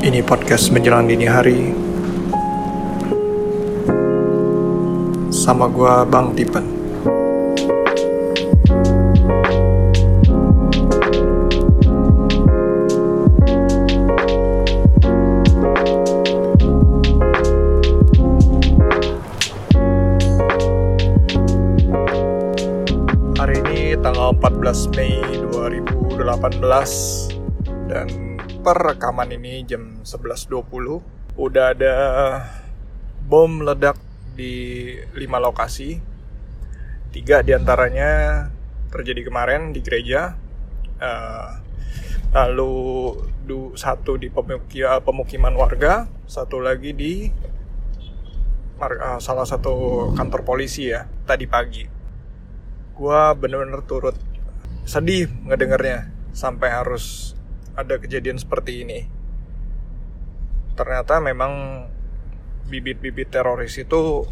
Ini podcast menjelang dini hari. Sama gua Bang Tipen. Hari ini tanggal 14 Mei 2018 Dan per rekaman ini jam 11.20 Udah ada bom meledak di 5 lokasi. Tiga di antaranya terjadi kemarin di gereja Eh, Lalu du, satu di pemuki- eh, pemukiman warga Satu lagi di eh, salah satu kantor polisi ya Tadi pagi. Gua bener-bener turut sedih ngedengernya Sampai harus ada kejadian seperti ini ternyata memang bibit-bibit teroris itu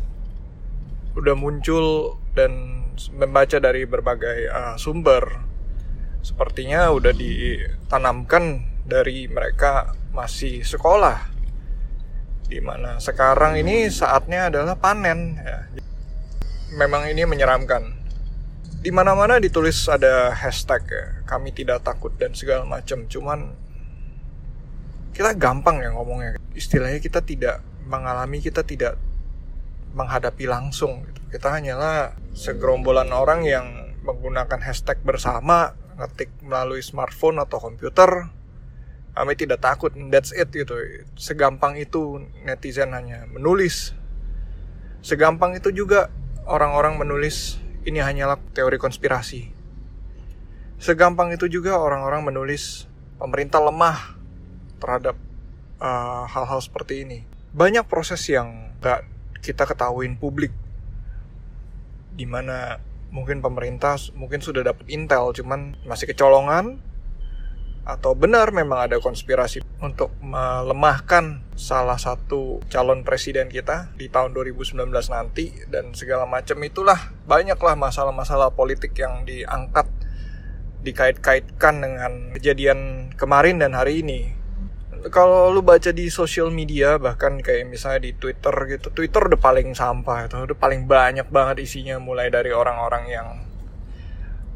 udah muncul dan membaca dari berbagai uh, sumber. Sepertinya udah ditanamkan dari mereka masih sekolah. Di mana sekarang ini saatnya adalah panen ya. memang ini menyeramkan. Di mana-mana ditulis ada hashtag ya, kami tidak takut dan segala macam. Cuman kita gampang ya ngomongnya. Istilahnya kita tidak mengalami kita tidak menghadapi langsung gitu. kita hanyalah segerombolan orang yang menggunakan hashtag bersama ngetik melalui smartphone atau komputer. Kami tidak takut that's it gitu. Segampang itu netizen hanya menulis. Segampang itu juga orang-orang menulis ini hanyalah teori konspirasi. Segampang itu juga orang-orang menulis pemerintah lemah terhadap uh, hal-hal seperti ini. Banyak proses yang gak kita ketahuin publik, di mana mungkin pemerintah mungkin sudah dapat intel, cuman masih kecolongan, atau benar memang ada konspirasi untuk melemahkan salah satu calon presiden kita di tahun 2019 nanti dan segala macam itulah. Banyaklah masalah-masalah politik yang diangkat dikait-kaitkan dengan kejadian kemarin dan hari ini kalau lu baca di sosial media bahkan kayak misalnya di Twitter gitu Twitter udah paling sampah itu udah paling banyak banget isinya mulai dari orang-orang yang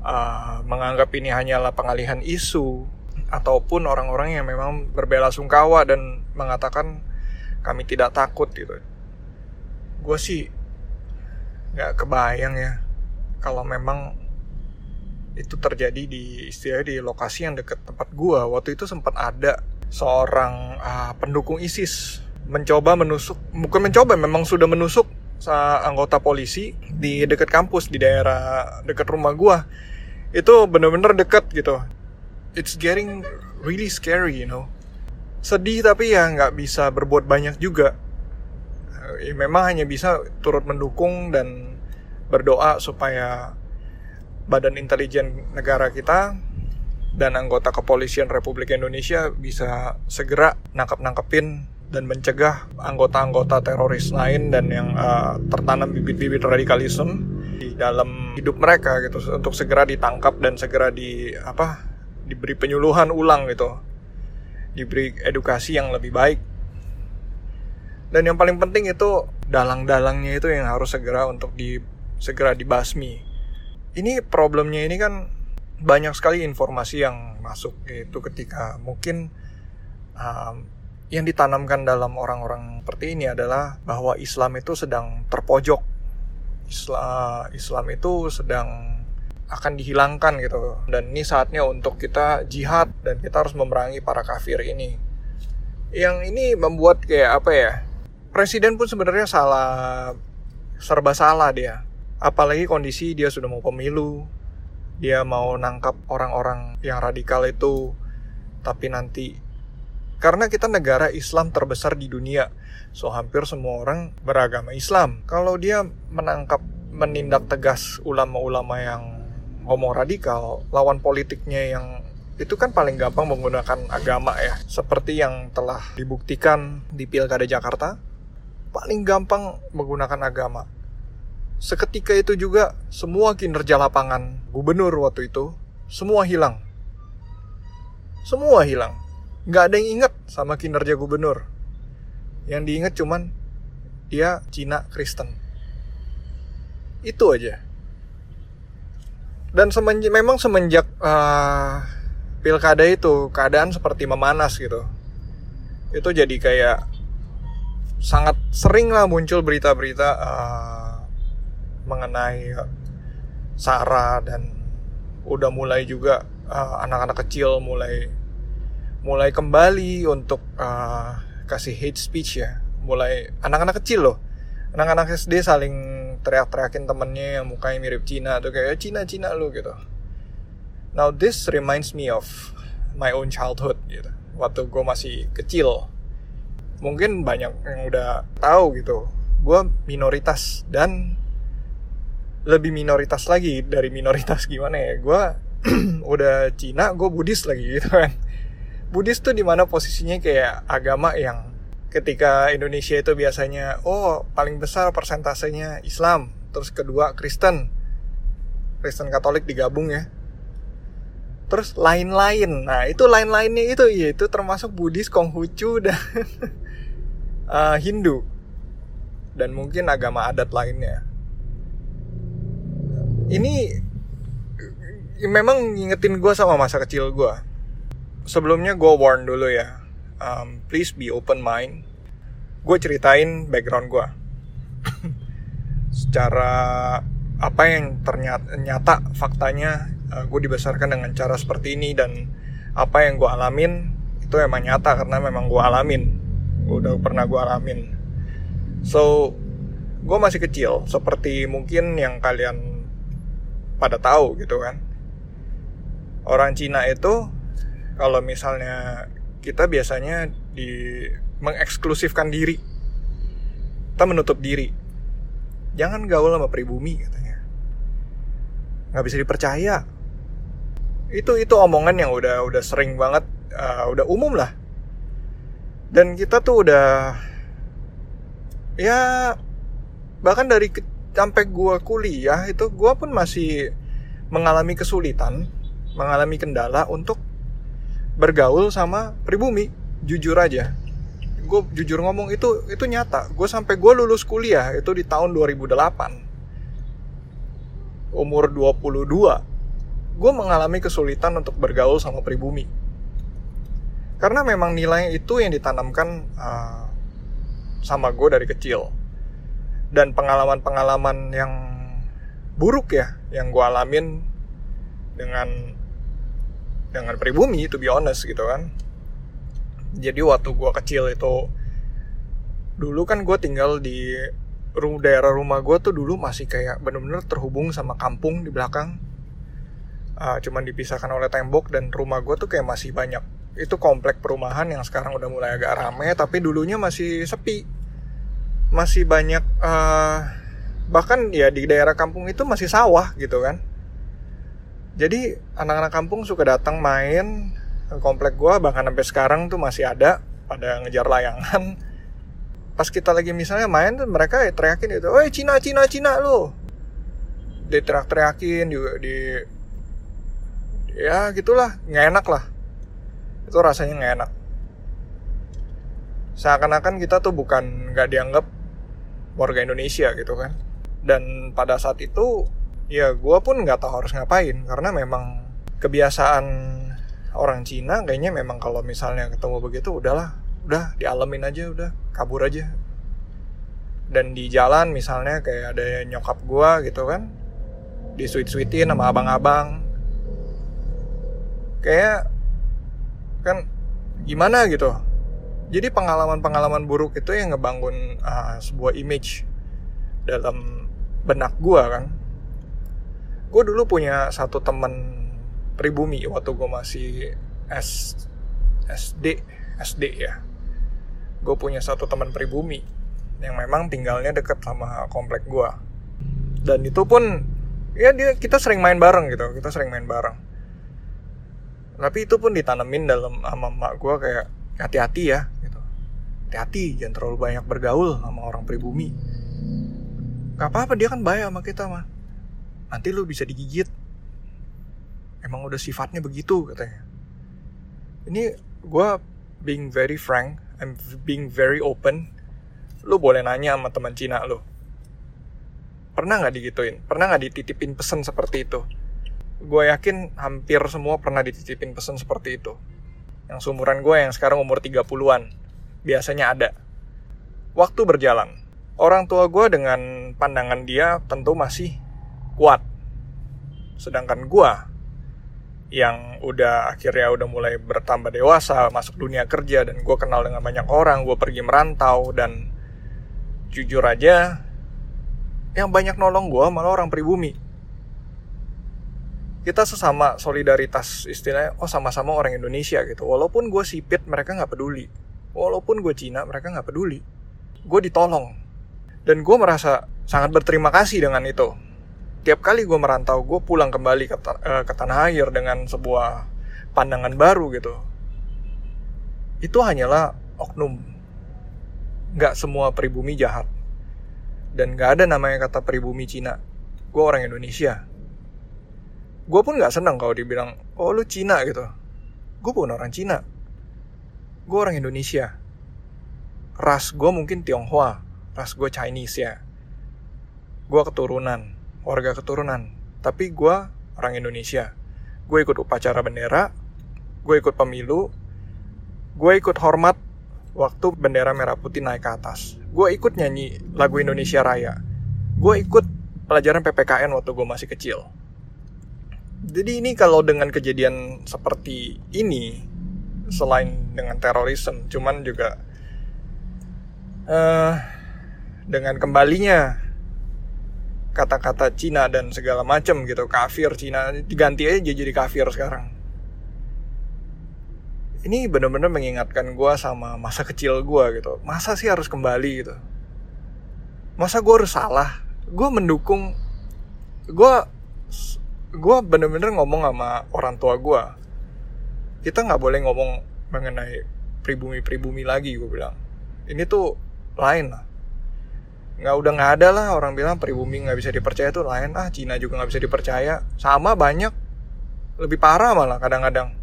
uh, menganggap ini hanyalah pengalihan isu ataupun orang-orang yang memang berbela sungkawa dan mengatakan kami tidak takut gitu. Gue sih nggak kebayang ya kalau memang itu terjadi di istilahnya di lokasi yang dekat tempat gua. Waktu itu sempat ada seorang uh, pendukung ISIS mencoba menusuk bukan mencoba memang sudah menusuk anggota polisi di dekat kampus di daerah dekat rumah gua. Itu bener-bener dekat gitu. It's getting really scary you know. Sedih tapi ya nggak bisa berbuat banyak juga. Ya, memang hanya bisa turut mendukung dan berdoa supaya badan intelijen negara kita dan anggota kepolisian Republik Indonesia bisa segera nangkep-nangkepin dan mencegah anggota-anggota teroris lain dan yang uh, tertanam bibit-bibit radikalisme di dalam hidup mereka gitu untuk segera ditangkap dan segera di apa diberi penyuluhan ulang gitu. Diberi edukasi yang lebih baik. Dan yang paling penting itu dalang-dalangnya itu yang harus segera untuk di segera dibasmi. Ini problemnya ini kan banyak sekali informasi yang masuk itu ketika mungkin um, yang ditanamkan dalam orang-orang seperti ini adalah bahwa Islam itu sedang terpojok. Islam Islam itu sedang akan dihilangkan gitu. Dan ini saatnya untuk kita jihad dan kita harus memerangi para kafir ini. Yang ini membuat kayak apa ya presiden pun sebenarnya salah serba salah dia. Apalagi kondisi dia sudah mau pemilu dia mau nangkap orang-orang yang radikal itu tapi nanti karena kita negara Islam terbesar di dunia so hampir semua orang beragama Islam. Kalau dia menangkap menindak tegas ulama-ulama yang ngomong radikal lawan politiknya yang itu kan paling gampang menggunakan agama ya. Seperti yang telah dibuktikan di Pilkada Jakarta paling gampang menggunakan agama Seketika itu juga semua kinerja lapangan gubernur waktu itu semua hilang. Semua hilang. nggak ada yang inget sama kinerja gubernur yang diinget cuman dia Cina Kristen itu aja dan semenjak memang semenjak uh, pilkada itu keadaan seperti memanas gitu itu jadi kayak sangat sering lah muncul berita-berita uh, mengenai Sarah dan udah mulai juga uh, anak-anak uh, kecil mulai mulai kembali untuk uh, kasih hate speech ya. Mulai anak-anak kecil loh. Anak-anak SD saling teriak-teriakin temennya yang mukanya mirip Cina tuh kayak Cina Cina lu gitu. Now this reminds me of my own childhood gitu. Waktu gue masih kecil. Mungkin banyak yang udah tahu gitu. Gue minoritas dan lebih minoritas lagi dari minoritas gimana ya? Gue udah Cina gue Buddhis lagi gitu kan. Buddhis tuh di mana posisinya kayak agama yang ketika Indonesia itu biasanya oh paling besar persentasenya Islam terus kedua Kristen. Kristen Katolik digabung ya. Terus lain-lain. Nah itu lain-lainnya itu ya itu termasuk Buddhis Konghucu dan uh, Hindu. Dan mungkin agama adat lainnya ini memang ngingetin gue sama masa kecil gue. Sebelumnya gue warn dulu ya, um, please be open mind. Gue ceritain background gue. Secara apa yang ternyata nyata faktanya uh, gue dibesarkan dengan cara seperti ini dan apa yang gue alamin itu emang nyata karena memang gue alamin gue udah pernah gue alamin so gue masih kecil seperti mungkin yang kalian pada tahu gitu kan. Orang Cina itu kalau misalnya kita biasanya di mengeksklusifkan diri. Kita menutup diri. Jangan gaul sama pribumi katanya. Nggak bisa dipercaya. Itu itu omongan yang udah udah sering banget uh, udah umum lah. Dan kita tuh udah ya bahkan dari sampai gue kuliah itu gue pun masih mengalami kesulitan, mengalami kendala untuk bergaul sama pribumi. Jujur aja, gue jujur ngomong itu itu nyata. Gue sampai gue lulus kuliah itu di tahun 2008, umur 22, gue mengalami kesulitan untuk bergaul sama pribumi. Karena memang nilai itu yang ditanamkan uh, sama gue dari kecil dan pengalaman-pengalaman yang buruk ya yang gue alamin dengan dengan pribumi to be honest gitu kan. Jadi waktu gue kecil itu dulu kan gue tinggal di daerah rumah gue tuh dulu masih kayak bener-bener terhubung sama kampung di belakang. Uh, cuman dipisahkan oleh tembok dan rumah gue tuh kayak masih banyak. Itu komplek perumahan yang sekarang udah mulai agak rame tapi dulunya masih sepi masih banyak uh, bahkan ya di daerah kampung itu masih sawah gitu kan jadi anak-anak kampung suka datang main komplek gua bahkan sampai sekarang tuh masih ada pada ngejar layangan pas kita lagi misalnya main tuh mereka ya teriakin itu, "Woi, Cina, Cina, Cina lo." Diteriak-teriakin juga di ya gitulah, nggak enak lah. Itu rasanya nggak enak. Seakan-akan kita tuh bukan nggak dianggap warga Indonesia gitu kan. Dan pada saat itu ya gue pun nggak tahu harus ngapain karena memang kebiasaan orang Cina kayaknya memang kalau misalnya ketemu begitu udahlah udah dialamin aja udah kabur aja. Dan di jalan misalnya kayak ada nyokap gue gitu kan di sweetin sama abang-abang. Kayak kan gimana gitu jadi pengalaman-pengalaman buruk itu yang ngebangun uh, sebuah image dalam benak gue kan. Gue dulu punya satu temen pribumi waktu gue masih S SD SD ya. Gue punya satu teman pribumi yang memang tinggalnya deket sama komplek gue dan itu pun ya dia kita sering main bareng gitu kita sering main bareng. Tapi itu pun ditanemin dalam sama mak gue kayak hati-hati ya hati-hati jangan terlalu banyak bergaul sama orang pribumi gak apa-apa dia kan bayar sama kita mah nanti lu bisa digigit emang udah sifatnya begitu katanya ini gue being very frank, I'm being very open. Lu boleh nanya sama teman Cina lu. Pernah nggak digituin? Pernah nggak dititipin pesan seperti itu? Gue yakin hampir semua pernah dititipin pesan seperti itu. Yang seumuran gue yang sekarang umur 30-an. Biasanya ada. Waktu berjalan. Orang tua gue dengan pandangan dia tentu masih kuat. Sedangkan gue yang udah akhirnya udah mulai bertambah dewasa, masuk dunia kerja dan gue kenal dengan banyak orang, gue pergi merantau dan jujur aja yang banyak nolong gue malah orang pribumi. Kita sesama solidaritas istilahnya, oh sama-sama orang Indonesia gitu. Walaupun gue sipit, mereka nggak peduli. Walaupun gue Cina, mereka nggak peduli. Gue ditolong. Dan gue merasa sangat berterima kasih dengan itu. Tiap kali gue merantau gue pulang kembali ke, uh, ke tanah air dengan sebuah pandangan baru gitu. Itu hanyalah oknum. Nggak semua pribumi jahat. Dan nggak ada namanya kata pribumi Cina. Gue orang Indonesia. Gue pun nggak senang kalau dibilang oh lu Cina gitu. Gue pun orang Cina gue orang Indonesia ras gue mungkin Tionghoa ras gue Chinese ya gue keturunan warga keturunan, tapi gue orang Indonesia. Gue ikut upacara bendera, gue ikut pemilu, gue ikut hormat waktu bendera merah putih naik ke atas. Gue ikut nyanyi lagu Indonesia Raya. Gue ikut pelajaran PPKN waktu gue masih kecil. Jadi ini kalau dengan kejadian seperti ini, selain dengan terorisme, cuman juga uh, dengan kembalinya kata-kata Cina dan segala macam gitu kafir Cina diganti aja jadi kafir sekarang. Ini bener-bener mengingatkan gue sama masa kecil gue gitu. Masa sih harus kembali gitu? Masa gue harus salah? Gue mendukung gue gue bener-bener ngomong sama orang tua gue kita nggak boleh ngomong mengenai pribumi-pribumi lagi gue bilang. Ini tuh lain lah. Nggak udah nggak ada lah orang bilang pribumi nggak bisa dipercaya tuh lain. Ah Cina juga nggak bisa dipercaya. Sama banyak. Lebih parah malah kadang-kadang.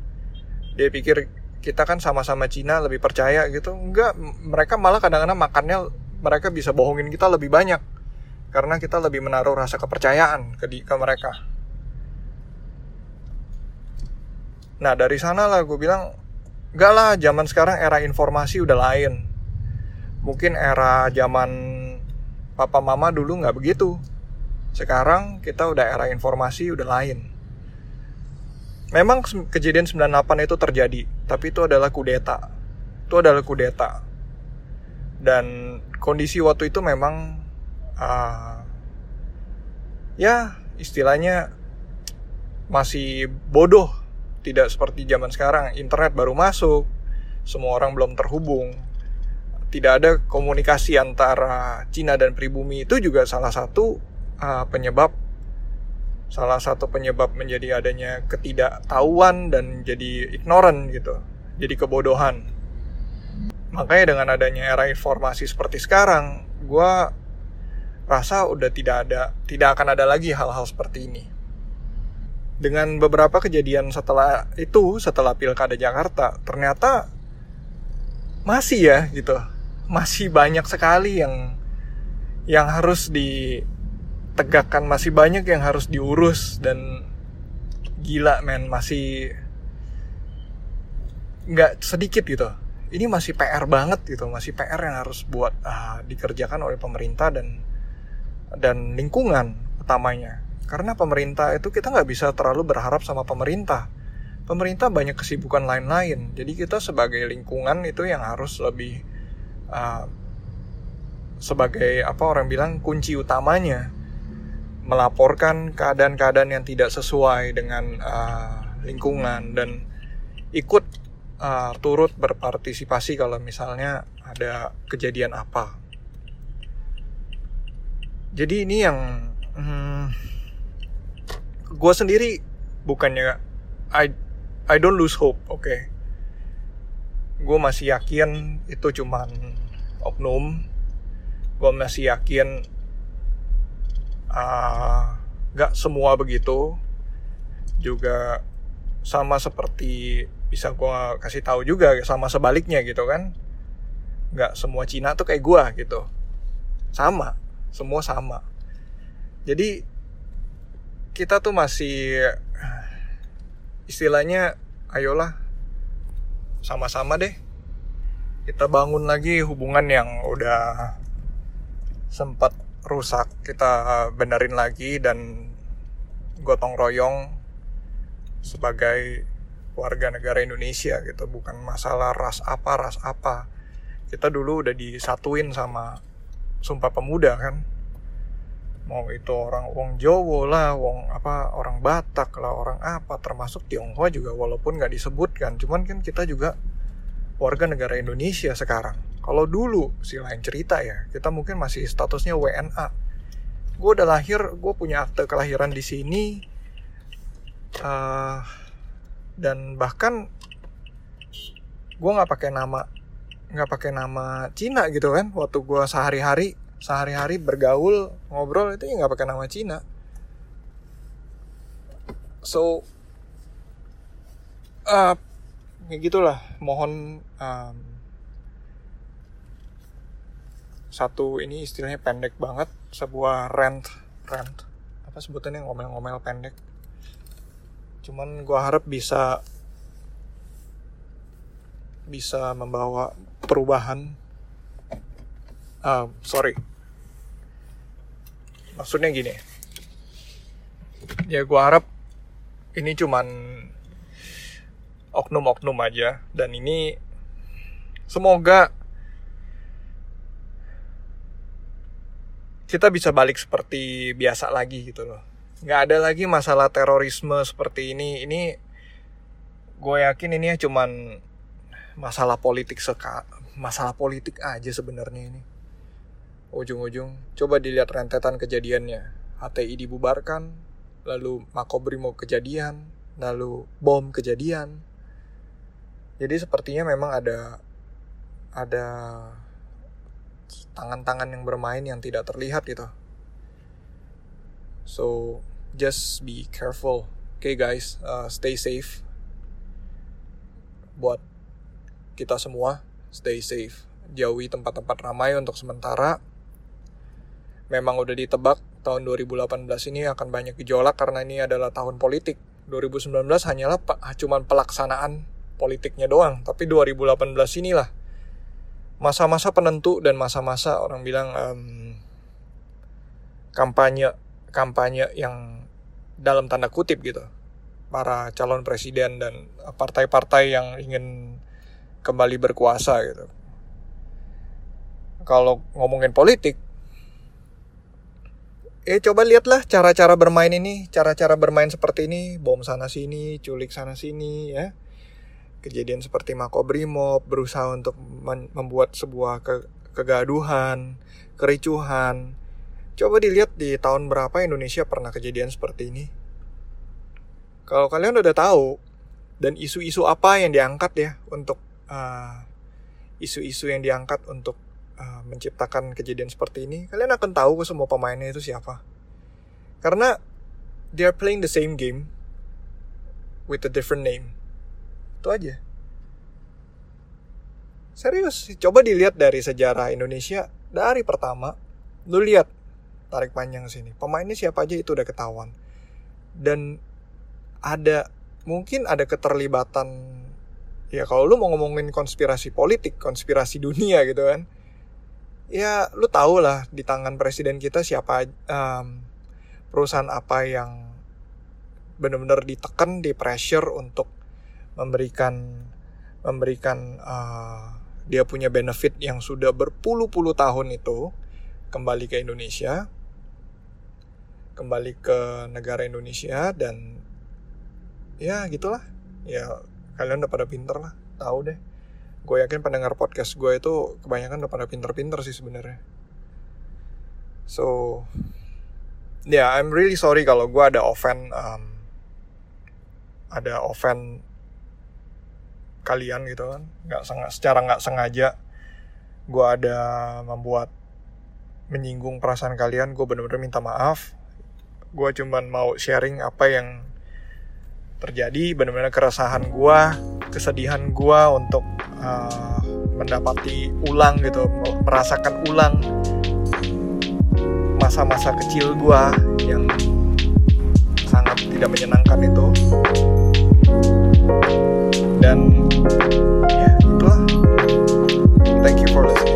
Dia pikir kita kan sama-sama Cina lebih percaya gitu. Enggak mereka malah kadang-kadang makannya mereka bisa bohongin kita lebih banyak. Karena kita lebih menaruh rasa kepercayaan ke, di, ke mereka nah dari sana lah gue bilang enggak lah zaman sekarang era informasi udah lain mungkin era zaman papa mama dulu nggak begitu. Sekarang kita udah era informasi udah lain. Memang kejadian 98 itu terjadi, tapi itu adalah kudeta. Itu adalah kudeta. Dan kondisi waktu itu memang uh, ya istilahnya masih bodoh, tidak seperti zaman sekarang. Internet baru masuk, semua orang belum terhubung tidak ada komunikasi antara Cina dan pribumi itu juga salah satu uh, penyebab salah satu penyebab menjadi adanya ketidaktahuan dan jadi ignorant gitu jadi kebodohan makanya dengan adanya era informasi seperti sekarang gue rasa udah tidak ada tidak akan ada lagi hal-hal seperti ini dengan beberapa kejadian setelah itu setelah pilkada Jakarta ternyata masih ya gitu. Masih banyak sekali yang yang harus ditegakkan masih banyak yang harus diurus dan gila men masih nggak sedikit gitu. Ini masih PR banget gitu. Masih PR yang harus buat uh, dikerjakan oleh pemerintah dan dan lingkungan utamanya karena pemerintah itu kita nggak bisa terlalu berharap sama pemerintah. Pemerintah banyak kesibukan lain-lain. Jadi kita sebagai lingkungan itu yang harus lebih uh, sebagai apa orang bilang kunci utamanya. Melaporkan keadaan-keadaan yang tidak sesuai dengan uh, lingkungan dan ikut uh, turut berpartisipasi kalau misalnya ada kejadian apa. Jadi ini yang hmm, gue sendiri bukannya I I don't lose hope, oke. Okay. Gue masih yakin itu cuman oknum. Gue masih yakin uh, gak semua begitu. Juga sama seperti bisa gue kasih tahu juga sama sebaliknya gitu kan. Nggak semua Cina tuh kayak gue gitu. Sama semua sama. Jadi kita tuh masih istilahnya ayolah sama-sama deh. Kita bangun lagi hubungan yang udah sempat rusak kita benerin lagi dan gotong royong sebagai warga negara Indonesia gitu. Bukan masalah ras apa ras apa. Kita dulu udah disatuin sama sumpah pemuda kan mau itu orang wong Jowo lah wong apa orang Batak lah orang apa termasuk Tionghoa juga walaupun nggak disebutkan cuman kan kita juga warga negara Indonesia sekarang. Kalau dulu si lain cerita ya kita mungkin masih statusnya WNA gue udah lahir gue punya akte kelahiran di sini uh, dan bahkan gue nggak pakai nama nggak pakai nama Cina gitu kan waktu gue sehari-hari sehari-hari bergaul ngobrol itu ya nggak pakai nama Cina. So uh, ya gitulah. Mohon um, satu ini istilahnya pendek banget sebuah rent rent apa sebutannya? Ngomel-ngomel pendek. Cuman gue harap bisa bisa membawa perubahan. Uh, sorry maksudnya gini. Ya gue harap ini cuman oknum-oknum aja. Dan ini semoga kita bisa balik seperti biasa lagi gitu loh. Nggak ada lagi masalah terorisme seperti ini. Ini gue yakin ini ya cuman masalah politik seka masalah politik aja sebenarnya ini ujung-ujung coba dilihat rentetan kejadiannya. HTI dibubarkan lalu Makobrimo kejadian lalu bom kejadian. Jadi sepertinya memang ada ada tangan-tangan yang bermain yang tidak terlihat gitu. So just be careful. Oke okay, guys uh, stay safe. Buat kita semua stay safe. Jauhi tempat-tempat ramai untuk sementara memang udah ditebak tahun 2018 ini akan banyak gejolak karena ini adalah tahun politik. 2019 hanyalah cuman pelaksanaan politiknya doang. Tapi 2018 inilah masa-masa penentu dan masa-masa orang bilang um, kampanye kampanye yang dalam tanda kutip gitu. Para calon presiden dan partai-partai yang ingin kembali berkuasa gitu. Kalau ngomongin politik, eh coba lihatlah cara-cara bermain ini, cara-cara bermain seperti ini, bom sana sini, culik sana sini, ya. Kejadian seperti Makobrimob berusaha untuk membuat sebuah ke kegaduhan, kericuhan, Coba dilihat di tahun berapa Indonesia pernah kejadian seperti ini. Kalau kalian udah tahu dan isu-isu apa yang diangkat ya untuk uh, isu-isu yang diangkat untuk uh, menciptakan kejadian seperti ini, kalian akan tahu semua pemainnya itu siapa. Karena they are playing the same game with a different name. Itu aja. Serius, coba dilihat dari sejarah Indonesia dari pertama. Lu lihat tarik panjang sini. Pemainnya siapa aja itu udah ketahuan. Dan ada mungkin ada keterlibatan ya kalau lu mau ngomongin konspirasi politik, konspirasi dunia gitu kan. Ya lu tau lah di tangan presiden kita siapa um, perusahaan apa yang benar-benar ditekan, di pressure untuk memberikan memberikan uh, dia punya benefit yang sudah berpuluh-puluh tahun itu kembali ke Indonesia kembali ke negara Indonesia dan ya gitulah. Ya kalian udah pada pinter lah tahu deh gue yakin pendengar podcast gue itu kebanyakan udah pada pinter-pinter sih sebenarnya. So ya yeah, I'm really sorry kalau gue ada offend um, ada offend kalian gitu kan. Nggak secara nggak sengaja gue ada membuat menyinggung perasaan kalian gue bener-bener minta maaf. Gue cuman mau sharing apa yang terjadi benar-benar keresahan gue kesedihan gue untuk uh, mendapati ulang gitu merasakan ulang masa-masa kecil gue yang sangat tidak menyenangkan itu. Dan ya itulah. Thank you for listening